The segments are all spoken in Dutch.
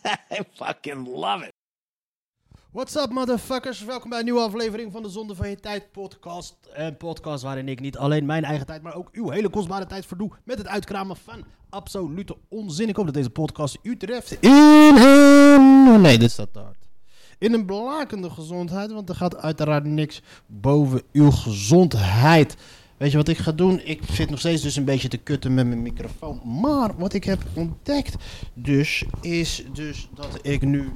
I fucking love it. What's up, motherfuckers? Welkom bij een nieuwe aflevering van de Zonde van Je Tijd podcast. Een podcast waarin ik niet alleen mijn eigen tijd, maar ook uw hele kostbare tijd verdoe met het uitkramen van absolute onzin. Ik hoop dat deze podcast u treft in een... Nee, dit staat te hard. In een blakende gezondheid, want er gaat uiteraard niks boven uw gezondheid. Weet je wat ik ga doen? Ik zit nog steeds dus een beetje te kutten met mijn microfoon. Maar wat ik heb ontdekt dus, is dus dat ik nu...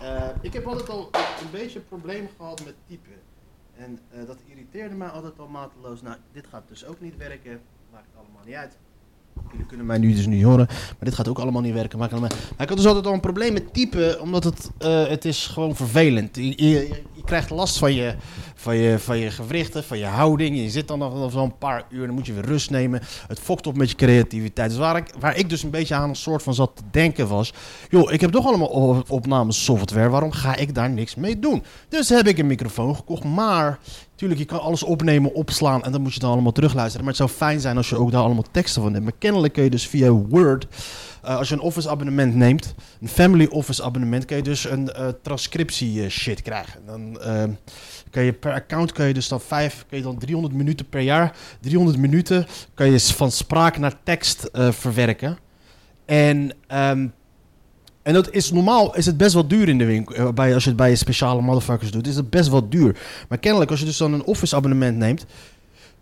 eh, ik heb altijd al een beetje een probleem gehad met typen. En eh, dat irriteerde mij altijd al mateloos. Nou, dit gaat dus ook niet werken. Maakt allemaal niet uit. Jullie kunnen mij nu dus niet horen. Maar dit gaat ook allemaal niet werken. Maar ik had dus altijd al een probleem met typen. Omdat het, eh, het is gewoon vervelend. Je, je, je- krijgt last van je, van, je, van je gewrichten, van je houding. Je zit dan nog zo'n paar uur. Dan moet je weer rust nemen. Het fokt op met je creativiteit. Dus waar ik, waar ik dus een beetje aan een soort van zat te denken was... joh, ik heb toch allemaal opnamesoftware. Waarom ga ik daar niks mee doen? Dus heb ik een microfoon gekocht. Maar... Tuurlijk, je kan alles opnemen, opslaan en dan moet je dan allemaal terugluisteren. Maar het zou fijn zijn als je ook daar allemaal teksten van hebt. Maar kennelijk kun je dus via Word, eh, als je een Office abonnement neemt, een Family Office abonnement, kun je dus een eh, transcriptie eh, shit krijgen. Dan kan je per account kun je dus dan vijf, kun je dan 300 minuten per jaar, 300 minuten kan je van spraak naar tekst verwerken. En ehm, en dat is normaal, is het best wel duur in de winkel. eh, Bij, als je het bij speciale motherfuckers doet, is het best wel duur. Maar kennelijk, als je dus dan een office abonnement neemt,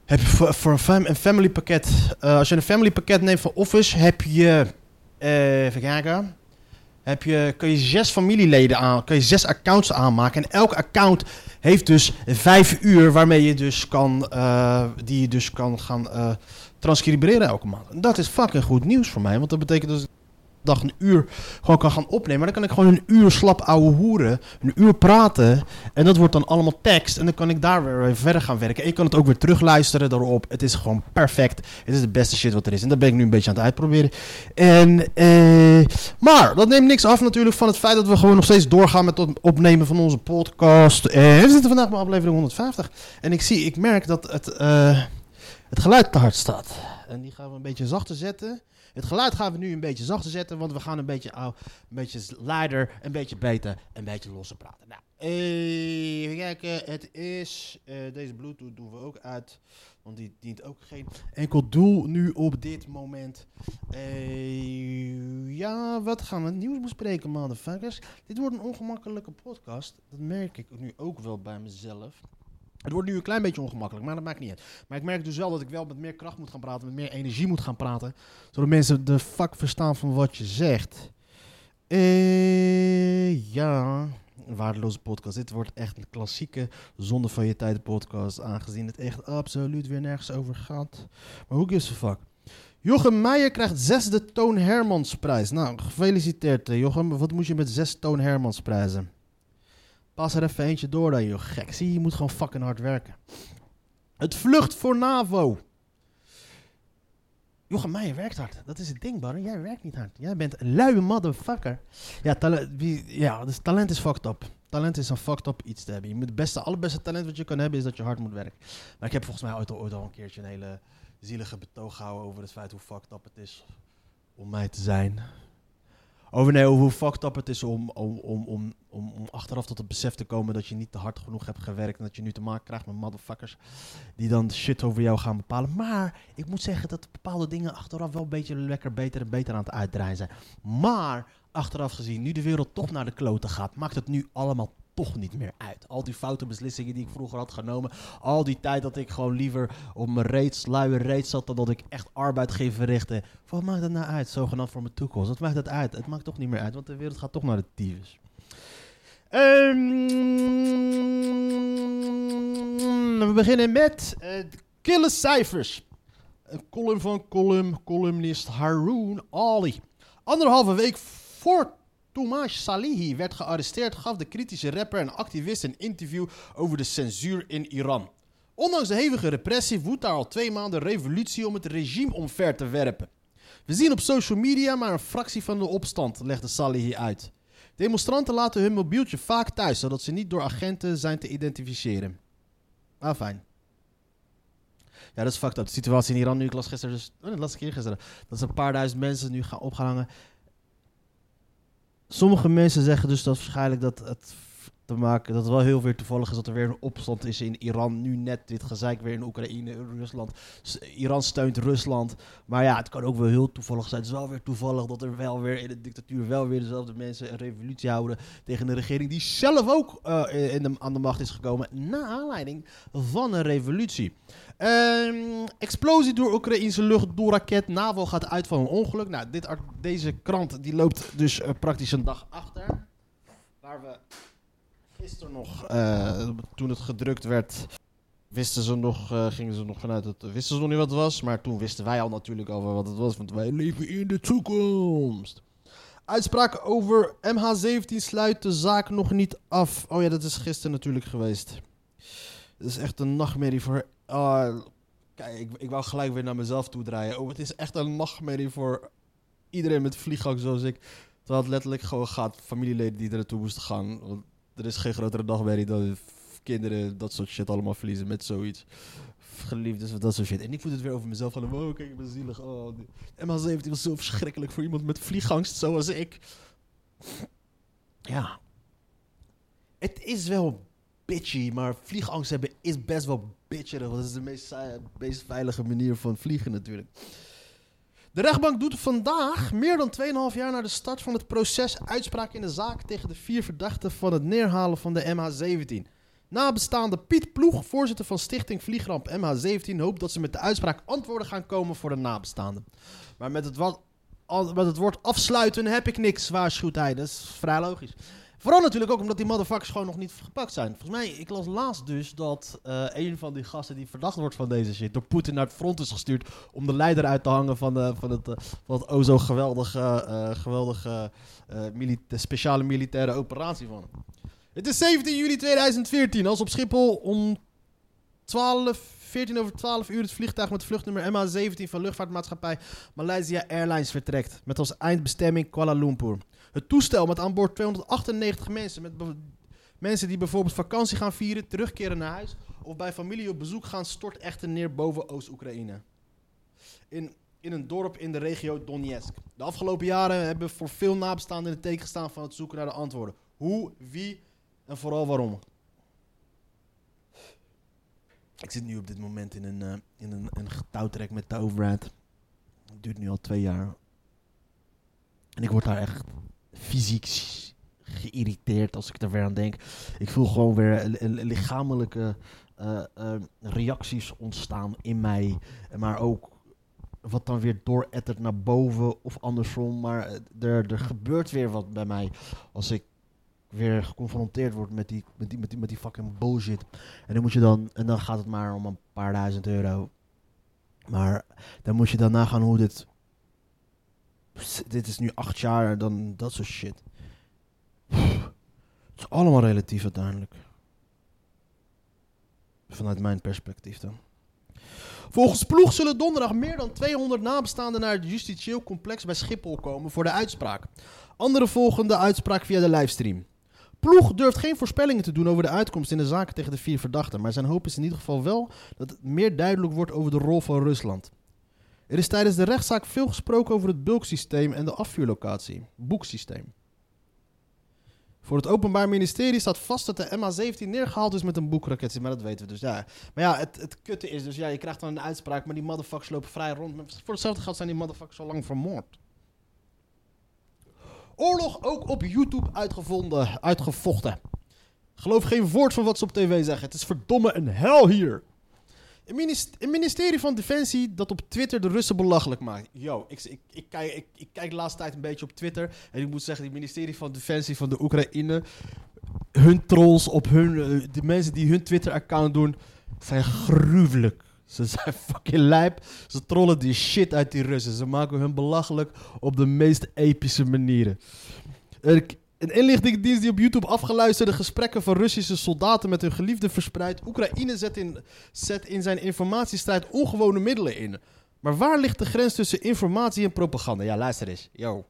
heb je voor, een, fam- family pakket. eh, als je een family pakket neemt van office, heb je. eh, even kijken. Heb je, kun je zes familieleden aan, kun je zes accounts aanmaken. En elk account heeft dus vijf uur waarmee je dus kan, die je dus kan gaan transcriberen elke maand. Dat is fucking goed nieuws voor mij, want dat betekent dus dag een uur gewoon kan gaan opnemen. Maar dan kan ik gewoon een uur slap ouwe hoeren, een uur praten. En dat wordt dan allemaal tekst. En dan kan ik daar weer verder gaan werken. En je kan het ook weer terugluisteren daarop. Het is gewoon perfect. Het is de beste shit wat er is. En dat ben ik nu een beetje aan het uitproberen. En, eh, maar dat neemt niks af natuurlijk van het feit dat we gewoon nog steeds doorgaan met het opnemen van onze podcast. En we zitten vandaag bij aflevering 150. En ik zie, ik merk dat het, eh, het geluid te hard staat. En die gaan we een beetje zachter zetten. Het geluid gaan we nu een beetje zachter zetten, want we gaan een beetje, au, een beetje luider, een beetje beter, een beetje losser praten. Nou, even kijken. Het is, eh, deze Bluetooth doen we ook uit, want die dient ook geen enkel doel nu op dit moment. Eh, ja, wat gaan we nieuws bespreken, motherfuckers? Dit wordt een ongemakkelijke podcast. Dat merk ik nu ook wel bij mezelf. Het wordt nu een klein beetje ongemakkelijk, maar dat maakt niet uit. Maar ik merk dus wel dat ik wel met meer kracht moet gaan praten, met meer energie moet gaan praten. Zodat mensen de fuck verstaan van wat je zegt. Eh, ja, een waardeloze podcast. Dit wordt echt een klassieke zonde van je tijd podcast. Aangezien het echt absoluut weer nergens over gaat. Maar hoe gives a fuck? Jochem Meijer krijgt zesde Toon Hermans prijs. Nou, gefeliciteerd eh, Jochem. Wat moest je met zes Toon Hermans prijzen? Pas er even eentje door dan, joh. Gek. Zie je, moet gewoon fucking hard werken. Het vlucht voor NAVO. Jochem Meijer werkt hard. Dat is het ding, Barry. Jij werkt niet hard. Jij bent een luie motherfucker. Ja, ja dus talent is fucked up. Talent is een fucked up iets te hebben. Je moet het beste, allerbeste talent wat je kan hebben is dat je hard moet werken. Maar ik heb volgens mij ooit, al- ooit al een keertje een hele zielige betoog gehouden over het feit hoe fucked up het is om mij te zijn. Over nee, over hoe fucked up het is om, om, om, om, om, achteraf tot het besef te komen dat je niet te hard genoeg hebt gewerkt. En dat je nu te maken krijgt met motherfuckers die dan shit over jou gaan bepalen. Maar ik moet zeggen dat bepaalde dingen achteraf wel een beetje lekker beter en beter aan het uitdraaien zijn. Maar achteraf gezien, nu de wereld toch naar de kloten gaat, maakt het nu allemaal toch niet meer uit. Al die foute beslissingen die ik vroeger had genomen. Al die tijd dat ik gewoon liever op mijn reeds, luie reet zat dan dat ik echt arbeid ging verrichten. Wat maakt het nou uit? Zogenaamd voor mijn toekomst. Wat maakt het uit? Het maakt toch niet meer uit, want de wereld gaat toch naar de tyfus. Ehm, we beginnen met de kille cijfers. Een column van column, columnist Haroon Ali. Anderhalve week voor Toumaj Salihi werd gearresteerd, gaf de kritische rapper en activist een interview over de censuur in Iran. Ondanks de hevige repressie woedt daar al twee maanden revolutie om het regime omver te werpen. We zien op social media maar een fractie van de opstand, legde Salihi uit. Demonstranten laten hun mobieltje vaak thuis, zodat ze niet door agenten zijn te identificeren. Ah, fijn. Ja, dat is fucked up. De situatie in Iran nu, ik las gisteren dus... Oh, dat las. Dat ze een paar duizend mensen nu gaan opgehangen. Sommige mensen zeggen dus dat waarschijnlijk dat het te maken dat het wel heel weer toevallig is dat er weer een opstand is in Iran. Nu net dit gezeik weer in Oekraïne, Rusland. Iran steunt Rusland. Maar ja, het kan ook wel heel toevallig zijn. Het is wel weer toevallig dat er wel weer in de dictatuur wel weer dezelfde mensen een revolutie houden tegen een regering die zelf ook eh, in de, aan de macht is gekomen. Na aanleiding van een revolutie. Ehm, explosie door Oekraïnse luchtdoorraket. NAVO gaat uit van een ongeluk. Nou, dit, deze krant die loopt dus eh, praktisch een dag achter. Gisteren nog, eh, toen het gedrukt werd, wisten ze nog, eh, gingen ze nog vanuit het, wisten ze nog niet wat het was. Maar toen wisten wij al natuurlijk over wat het was, want wij leven in de toekomst. Uitspraak over MH17 sluit de zaak nog niet af. Oh ja, dat is gisteren natuurlijk geweest. Het is echt een nachtmerrie voor. ah, kijk, ik, ik wou gelijk weer naar mezelf toe draaien. Oh, het is echt een nachtmerrie voor iedereen met vliegangst zoals ik. Terwijl het letterlijk gewoon gaat familieleden die er naartoe moesten gaan. Er is geen grotere nachtmerrie dan kinderen dat soort shit allemaal verliezen met zoiets. Geliefdes dat soort shit. En ik voel het weer over mezelf van, oh kijk, ik ben zielig. Oh, die- MH17 was zo verschrikkelijk voor iemand met vliegangst zoals ik. Ja. Het is wel bitchy, maar vliegangst hebben is best wel bitcherig. Want dat is de meest, meest veilige manier van vliegen natuurlijk. De rechtbank doet vandaag, meer dan 2,5 jaar na de start van het proces, uitspraak in de zaak tegen de vier verdachten van het neerhalen van de MH17. Nabestaande Piet Ploeg, voorzitter van Stichting Vliegramp MH17, hoopt dat ze met de uitspraak antwoorden gaan komen voor de nabestaanden. Maar met het, wat, met het woord afsluiten heb ik niks, waarschuwt hij. Dat is vrij logisch. Vooral natuurlijk ook omdat die motherfuckers gewoon nog niet gepakt zijn. Volgens mij, ik las laatst dus dat eh, een van die gasten die verdacht wordt van deze shit... door Poetin naar het front is gestuurd om de leider uit te hangen van, de, van, het, eh, van het o zo geweldige, eh, geweldige eh, speciale militaire operatie van hem. Het is 17 juli 2014 als op Schiphol om 12, 14 over 12 uur het vliegtuig met vluchtnummer MH17 van luchtvaartmaatschappij Malaysia Airlines vertrekt. Met als eindbestemming Kuala Lumpur. Het toestel met aan boord 298 mensen. Met mensen die bijvoorbeeld vakantie gaan vieren, terugkeren naar huis. Of bij familie op bezoek gaan, stort echter neer boven Oost-Oekraïne. In, in een dorp in de regio Donetsk. De afgelopen jaren hebben voor veel nabestaanden in het teken gestaan van het zoeken naar de antwoorden. Hoe, wie en vooral waarom. Ik zit nu op dit moment in een, eh, in een, een getouwtrek met de overheid. Het duurt nu al twee jaar. En ik word daar echt fysiek geïrriteerd als ik er weer aan denk. Ik voel gewoon weer li- li- lichamelijke eh, eh, reacties ontstaan in mij. Maar ook wat dan weer doorettert naar boven of andersom. Maar eh, er, er gebeurt weer wat bij mij als ik weer geconfronteerd word met die, met die, met die, met die fucking bullshit. En dan moet je dan, en dan gaat het maar om een paar duizend euro. Maar dan moet je dan nagaan hoe dit. Dit is nu acht jaar, dan dat soort shit. Het is allemaal relatief uiteindelijk. Vanuit mijn perspectief dan. Volgens Ploeg zullen donderdag meer dan 200 nabestaanden naar het justitieel complex bij Schiphol komen voor de uitspraak. Andere volgen de uitspraak via de livestream. Ploeg durft geen voorspellingen te doen over de uitkomst in de zaken tegen de vier verdachten, maar zijn hoop is in ieder geval wel dat het meer duidelijk wordt over de rol van Rusland. Er is tijdens de rechtszaak veel gesproken over het bulksysteem en de afvuurlocatie, boeksysteem. Voor het Openbaar Ministerie staat vast dat de MH17 neergehaald is met een boekraket, maar dat weten we dus. Ja. Maar ja, het, het kutte is dus, ja, je krijgt dan een uitspraak, maar die motherfuckers lopen vrij rond. Voor hetzelfde geld zijn die motherfuckers al lang vermoord. Oorlog ook op YouTube uitgevonden, uitgevochten. Geloof geen woord van wat ze op tv zeggen. Het is verdomme een hel hier. Een minis- een ministerie van Defensie dat op Twitter de Russen belachelijk maakt. Yo, ik, ik, ik, kijk, ik, ik kijk de laatste tijd een beetje op Twitter. En ik moet zeggen, die ministerie van Defensie van de Oekraïne. Hun trolls op hun. eh, De mensen die hun Twitter-account doen. zijn gruwelijk. Ze zijn fucking lijp. Ze trollen die shit uit die Russen. Ze maken hun belachelijk op de meest epische manieren. Een een inlichtingendienst die op YouTube afgeluisterde gesprekken van Russische soldaten met hun geliefden verspreidt. Oekraïne zet in, zet in zijn informatiestrijd ongewone middelen in. Maar waar ligt de grens tussen informatie en propaganda? Ja, luister eens. Yo.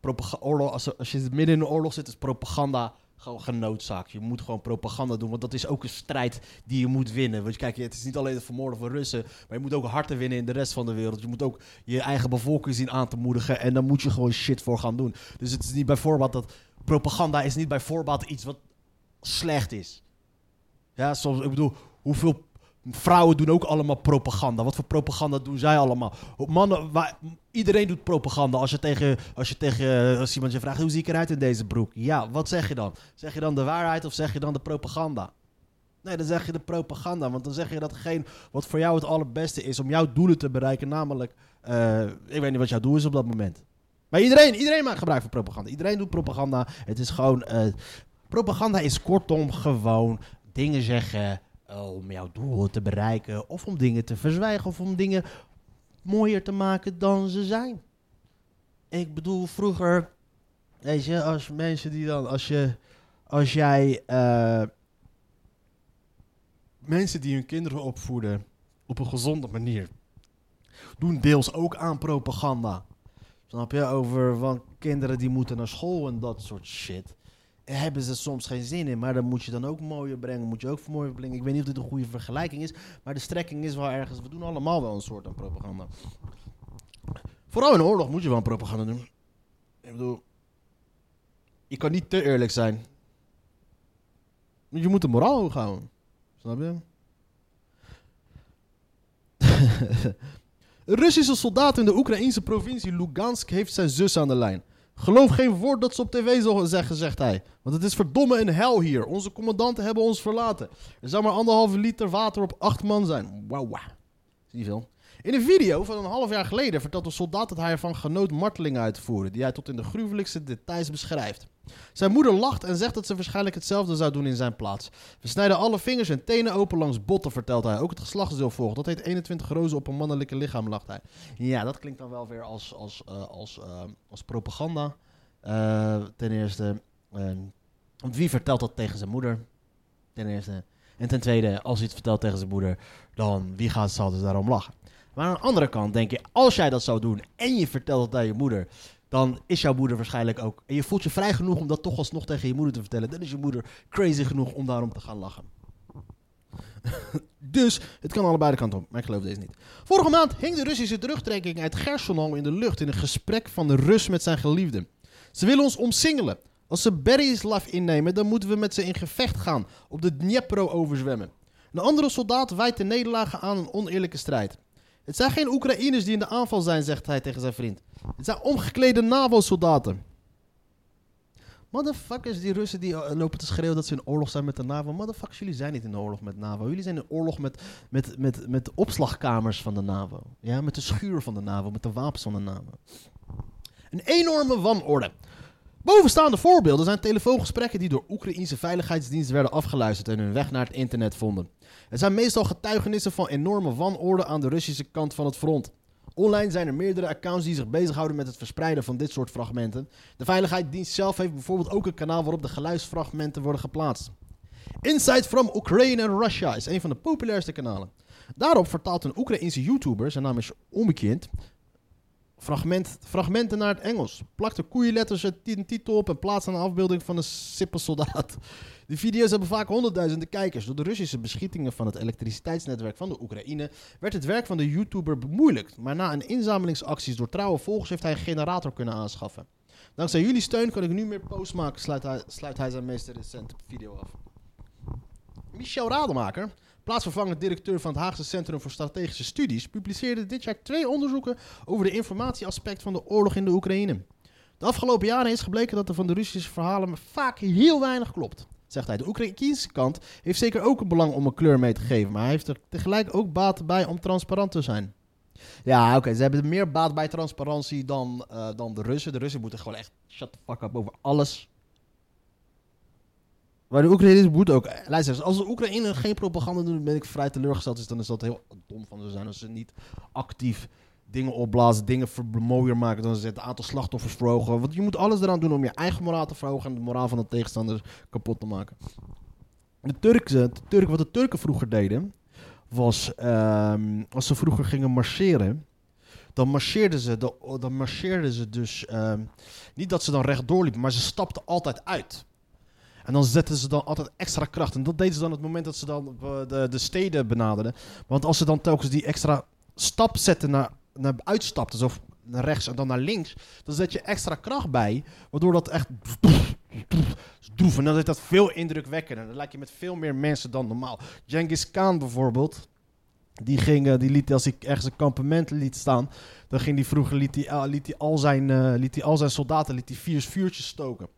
Propaga- oorlog, als, als je midden in een oorlog zit, is propaganda gewoon genoodzaakt. Je moet gewoon propaganda doen, want dat is ook een strijd die je moet winnen. Want kijk, het is niet alleen het vermoorden van Russen, maar je moet ook harten winnen in de rest van de wereld. Je moet ook je eigen bevolking zien aan te moedigen en daar moet je gewoon shit voor gaan doen. Dus het is niet bij voorbaat dat propaganda is niet bij voorbaat iets wat slecht is. Ja, soms, ik bedoel, hoeveel vrouwen doen ook allemaal propaganda? Wat voor propaganda doen zij allemaal? Mannen, waar- iedereen doet propaganda. Als je tegen, als je tegen als iemand je vraagt, hoe zie ik eruit in deze broek? Ja, wat zeg je dan? Zeg je dan de waarheid of zeg je dan de propaganda? Nee, dan zeg je de propaganda. Want dan zeg je datgene wat voor jou het allerbeste is om jouw doelen te bereiken. Namelijk, eh, ik weet niet wat jouw doel is op dat moment. Maar iedereen, iedereen maakt gebruik van propaganda. Iedereen doet propaganda. Het is gewoon. eh, propaganda is kortom gewoon dingen zeggen eh, om jouw doel te bereiken. Of om dingen te verzwijgen. Of om dingen mooier te maken dan ze zijn. Ik bedoel, vroeger. Weet je, als mensen die dan. Als je. Als jij. eh, mensen die hun kinderen opvoeden. op een gezonde manier. doen deels ook aan propaganda. Snap je? Over van kinderen die moeten naar school en dat soort shit. Hebben ze soms geen zin in, maar dan moet je dan ook mooier brengen. Moet je ook mooier brengen. Ik weet niet of dit een goede vergelijking is, maar de strekking is wel ergens. We doen allemaal wel een soort van propaganda. Vooral in oorlog moet je wel propaganda doen. Ik bedoel, je kan niet te eerlijk zijn. Je moet de moraal hoog houden. Snap je? Een Russische soldaat in de Oekraïnse provincie Lugansk heeft zijn zus aan de lijn. Geloof geen woord dat ze op tv zeggen, zegt hij. Want het is verdomme een hel hier. Onze commandanten hebben ons verlaten. Er zou maar anderhalve liter water op acht man zijn. Wauw. Is niet veel. In een video van een half jaar geleden vertelt een soldaat dat hij ervan genoot martelingen uit te voeren, die hij tot in de gruwelijkste details beschrijft. Zijn moeder lacht en zegt dat ze waarschijnlijk hetzelfde zou doen in zijn plaats. We snijden alle vingers en tenen open langs botten, vertelt hij. Ook het geslachtsdeel volgt. Dat heet 21 rozen op een mannelijke lichaam, lacht hij. Ja, dat klinkt dan wel weer als, als, eh, als, eh, als propaganda. Eh, ten eerste, want wie vertelt dat tegen zijn moeder? Ten eerste. En ten tweede, als hij het vertelt tegen zijn moeder, dan wie gaat zal dus daarom lachen? Maar aan de andere kant denk je, als jij dat zou doen en je vertelt het aan je moeder, dan is jouw moeder waarschijnlijk ook. En je voelt je vrij genoeg om dat toch alsnog tegen je moeder te vertellen. Dan is je moeder crazy genoeg om daarom te gaan lachen. dus het kan allebei de kanten op, maar ik geloof deze niet. Vorige maand hing de Russische terugtrekking uit Gersonal in de lucht in een gesprek van de Rus met zijn geliefde. Ze willen ons omsingelen. Als ze Berislav innemen, dan moeten we met ze in gevecht gaan, op de Dnipro overzwemmen. Een andere soldaat wijt de nederlagen aan een oneerlijke strijd. Het zijn geen Oekraïners die in de aanval zijn, zegt hij tegen zijn vriend. Het zijn omgeklede NAVO-soldaten. Motherfuckers, die Russen die eh, lopen te schreeuwen dat ze in oorlog zijn met de NAVO. Motherfuckers, jullie zijn niet in oorlog met NAVO. Jullie zijn in oorlog met, met, met, met de opslagkamers van de NAVO. Ja, met de schuur van de NAVO, met de wapens van de NAVO. Een enorme wanorde. Bovenstaande voorbeelden zijn telefoongesprekken die door Oekraïnse veiligheidsdiensten werden afgeluisterd en hun weg naar het internet vonden. Het zijn meestal getuigenissen van enorme wanorde aan de Russische kant van het front. Online zijn er meerdere accounts die zich bezighouden met het verspreiden van dit soort fragmenten. De veiligheidsdienst zelf heeft bijvoorbeeld ook een kanaal waarop de geluidsfragmenten worden geplaatst. Insight from Ukraine and Russia is een van de populairste kanalen. Daarop vertaalt een Oekraïense YouTuber, zijn naam is onbekend, fragment, fragmenten naar het Engels. Plakt er koeienletters een ti- titel op en plaatst een afbeelding van een sippe soldaat. De video's hebben vaak honderdduizenden kijkers. Door de Russische beschietingen van het elektriciteitsnetwerk van de Oekraïne werd het werk van de YouTuber bemoeilijkt. Maar na een inzamelingsacties door trouwe volgers heeft hij een generator kunnen aanschaffen. Dankzij jullie steun kan ik nu meer posts maken, sluit hij, sluit hij zijn meest recente video af. Michel Rademaker, plaatsvervangend directeur van het Haagse Centrum voor Strategische Studies, publiceerde dit jaar twee onderzoeken over de informatieaspect van de oorlog in de Oekraïne. De afgelopen jaren is gebleken dat er van de Russische verhalen vaak heel weinig klopt. Zegt hij, de Oekraïnse kant heeft zeker ook een belang om een kleur mee te geven, maar hij heeft er tegelijk ook baat bij om transparant te zijn. Ja, oké, ze hebben meer baat bij transparantie dan, eh, dan de Russen. De Russen moeten gewoon echt shut the fuck up over alles. Maar de Oekraïners moeten ook... Luister, als de Oekraïne geen propaganda doen, ben ik vrij teleurgesteld. Dus dan is dat heel dom van ze zijn als ze niet actief dingen opblazen, dingen mooier maken. Dan is het aantal slachtoffers verhogen. Want je moet alles eraan doen om je eigen moraal te verhogen en de moraal van de tegenstander kapot te maken. De Turken, de wat de Turken vroeger deden, was ehm, als ze vroeger gingen marcheren, dan marcheerden ze, dan marcheerden ze dus ehm, niet dat ze dan rechtdoor liepen, maar ze stapten altijd uit. En dan zetten ze dan altijd extra kracht. En dat deden ze dan het moment dat ze dan eh, de, de steden benaderden. Want als ze dan telkens die extra stap zetten naar, naar uitstapten, zo naar rechts en dan naar links, dan zet je extra kracht bij, waardoor dat echt droef. En dan is dat veel indrukwekkender. Dan lijkt je met veel meer mensen dan normaal. Genghis Khan bijvoorbeeld, die, ging, eh, die liet, als hij ergens een kampement liet staan, dan ging die vroeger, liet hij, liet hij, al, zijn, eh, liet hij al zijn soldaten liet hij vier vuurtjes stoken.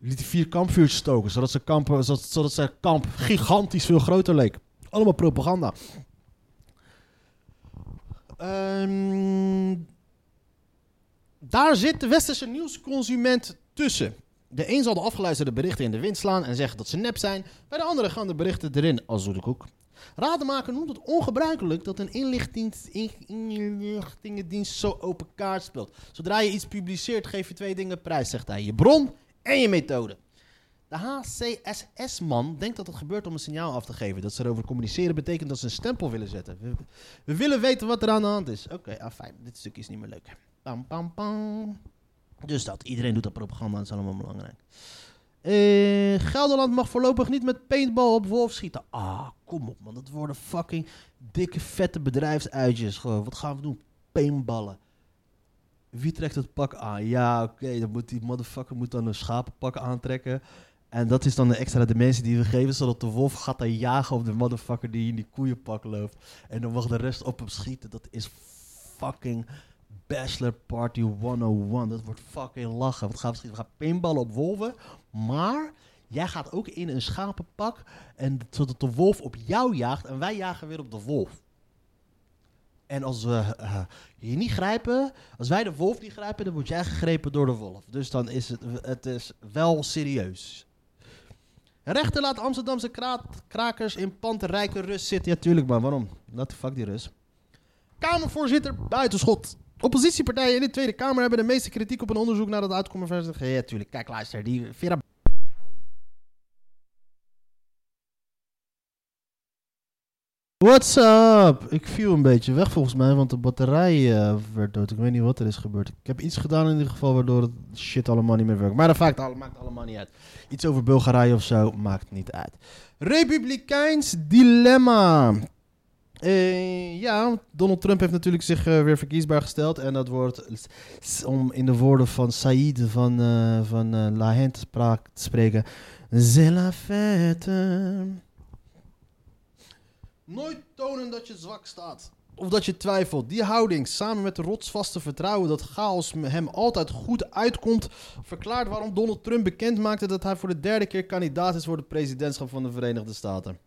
Liet hij vier kampvuurtjes stoken, zodat zijn, kampen, zodat, zodat zijn kamp gigantisch veel groter leek. Allemaal propaganda. Ehm, daar zit de westerse nieuwsconsument tussen. De een zal de afgeluisterde berichten in de wind slaan en zeggen dat ze nep zijn. Bij de andere gaan de berichten erin als zoete koek. Rademaker noemt het ongebruikelijk dat een inlichtings- in- inlichtingendienst zo open kaart speelt. Zodra je iets publiceert, geef je twee dingen prijs, zegt hij. Je bron en je methode. De HCSS-man denkt dat het gebeurt om een signaal af te geven. Dat ze erover communiceren betekent dat ze een stempel willen zetten. We, we willen weten wat er aan de hand is. Oké, ah, fijn. Dit stukje is niet meer leuk. Pam, pam, pam. Dus dat. Iedereen doet dat propaganda. Dat is allemaal belangrijk. Eh, Gelderland mag voorlopig niet met paintball op wolf schieten. Ah, kom op man. Dat worden fucking dikke vette bedrijfsuitjes. Gewoon, wat gaan we doen? Paintballen. Wie trekt het pak aan? Ja, oké. moet die motherfucker moet dan een schapenpak aantrekken. En dat is dan de extra dimensie die we geven, zodat de wolf gaat dan jagen op de motherfucker die in die koeienpak loopt. En dan mag de rest op hem schieten. Dat is fucking Bachelor Party 101. Dat wordt fucking lachen. Wat gaan we schieten? We gaan paintballen op wolven. Maar jij gaat ook in een schapenpak. En zodat de wolf op jou jaagt. En wij jagen weer op de wolf. En als we eh, je niet grijpen, als wij de wolf niet grijpen, dan word jij gegrepen door de wolf. Dus dan is het, het is wel serieus. Rechter laat Amsterdamse kraat- krakers in pand rijke rust zitten. Ja, tuurlijk, maar waarom? Laat de fuck die rust. Kamervoorzitter buitenschot. Oppositiepartijen in de Tweede Kamer hebben de meeste kritiek op een onderzoek naar het uitkomen van... Ja, tuurlijk. Kijk, luister. Die Vera... What's up? Ik viel een beetje weg volgens mij, want de batterij eh, werd dood. Ik weet niet wat er is gebeurd. Ik heb iets gedaan in ieder geval waardoor het shit allemaal niet meer werkt. Maar dat maakt, maakt allemaal niet uit. Iets over Bulgarije of zo maakt niet uit. Republikeins dilemma. Eh, ja, Donald Trump heeft natuurlijk zich eh, weer verkiesbaar gesteld. En dat wordt, om in de woorden van Saïd van, van La Haine te, spreken... C'est la fête. Nooit tonen dat je zwak staat. Of dat je twijfelt. Die houding, samen met de rotsvaste vertrouwen dat chaos hem altijd goed uitkomt, verklaart waarom Donald Trump bekend maakte dat hij voor de derde keer kandidaat is voor de presidentschap van de Verenigde Staten.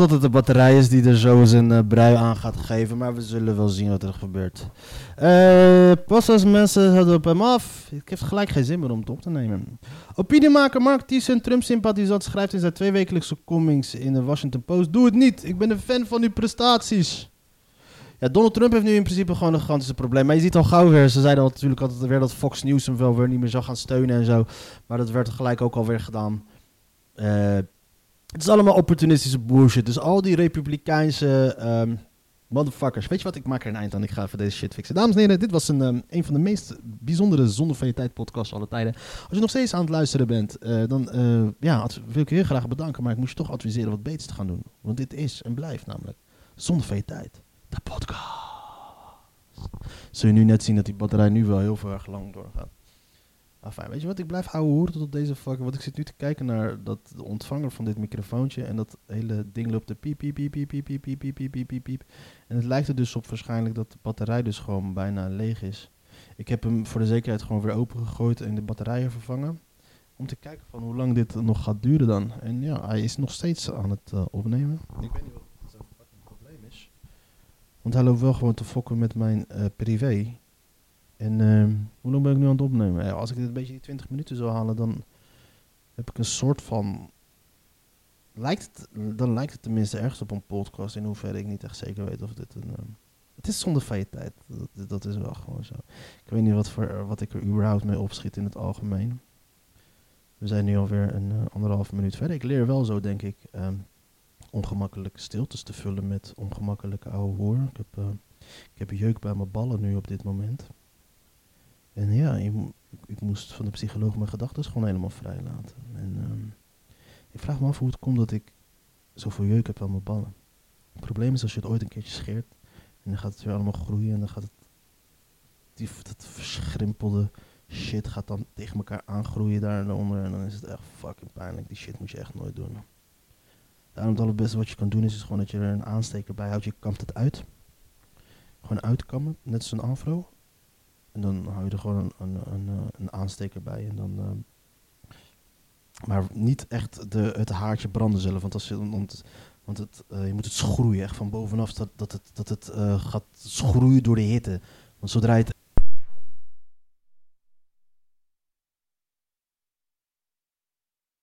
Dat het de batterij is die er zo zijn eh, brui aan gaat geven, maar we zullen wel zien wat er gebeurt. Eh, pas als mensen hadden op hem af. Ik heb gelijk geen zin meer om het op te nemen. Opiniemaker Mark Thiessen, Trump-sympathisant, schrijft in zijn tweewekelijkse comings in de Washington Post: Doe het niet, ik ben een fan van uw prestaties. Ja, Donald Trump heeft nu in principe gewoon een gigantische probleem. Maar je ziet al gauw weer, ze zeiden natuurlijk altijd weer dat Fox News hem wel weer niet meer zou gaan steunen en zo. Maar dat werd gelijk ook alweer gedaan. Eh. Het is allemaal opportunistische bullshit. Dus al die republikeinse ehm, motherfuckers. Weet je wat? Ik maak er een eind aan. Ik ga even deze shit fixen. Dames en heren, dit was een, ehm, een van de meest bijzondere Zonder van je tijd aller tijden. Als je nog steeds aan het luisteren bent, eh, dan eh, ja, wil ik je heel graag bedanken. Maar ik moest je toch adviseren wat beters te gaan doen. Want dit is en blijft namelijk Zonder van. De podcast. Zul je nu net zien dat die batterij nu wel heel erg lang doorgaat. Ah, fijn. Weet je wat? Ik blijf houden horen tot op deze fucking... Want ik zit nu te kijken naar dat de ontvanger van dit microfoontje. En dat hele ding loopt de piep, piep, piep, piep, piep, piep, piep, piep, piep, piep, piep. En het lijkt er dus op waarschijnlijk dat de batterij dus gewoon bijna leeg is. Ik heb hem voor de zekerheid gewoon weer opengegooid en de batterijen vervangen. Om te kijken van hoe lang dit nog gaat duren dan. En ja, hij is nog steeds aan het eh, opnemen. Ik weet niet wat zo'n fucking probleem is. Want hij loopt wel gewoon te fokken met mijn eh, privé. En ehm, als ik dit een beetje die 20 minuten zou halen, dan heb ik een soort van. Lijkt het, dan lijkt het tenminste ergens op een podcast. In hoeverre ik niet echt zeker weet of dit een. ehm, het is zonder vrije tijd. Dat, dat is wel gewoon zo. Ik weet niet wat, voor, wat ik er überhaupt mee opschiet in het algemeen. We zijn nu alweer een uh, anderhalf minuut verder. Ik leer wel zo, denk ik, ehm, ongemakkelijke stiltes te vullen met ongemakkelijke oude hoer. Ik heb, eh, ik heb jeuk bij mijn ballen nu op dit moment. En ja, je ik, moest van de psycholoog mijn gedachten gewoon helemaal vrij laten. En ehm, ik vraag me af hoe het komt dat ik zoveel jeuk heb aan mijn ballen. Het probleem is als je het ooit een keertje scheert en dan gaat het weer allemaal groeien en dan gaat het, die, dat verschrimpelde shit gaat dan tegen elkaar aangroeien daaronder en dan is het echt fucking pijnlijk. Die shit moet je echt nooit doen. Daarom het allerbeste wat je kan doen is, is gewoon dat je er een aansteker bij houdt. Je kampt het uit. Gewoon uitkammen, net als een afro. En dan hou je er gewoon een, een, een, eh, een aansteker bij. En dan, ehm, maar niet echt de, het haartje branden zelf. Want, als je, want, want het, eh, je moet het schroeien echt van bovenaf. Dat, dat het, dat het eh, gaat schroeien door de hitte. Want zodra je het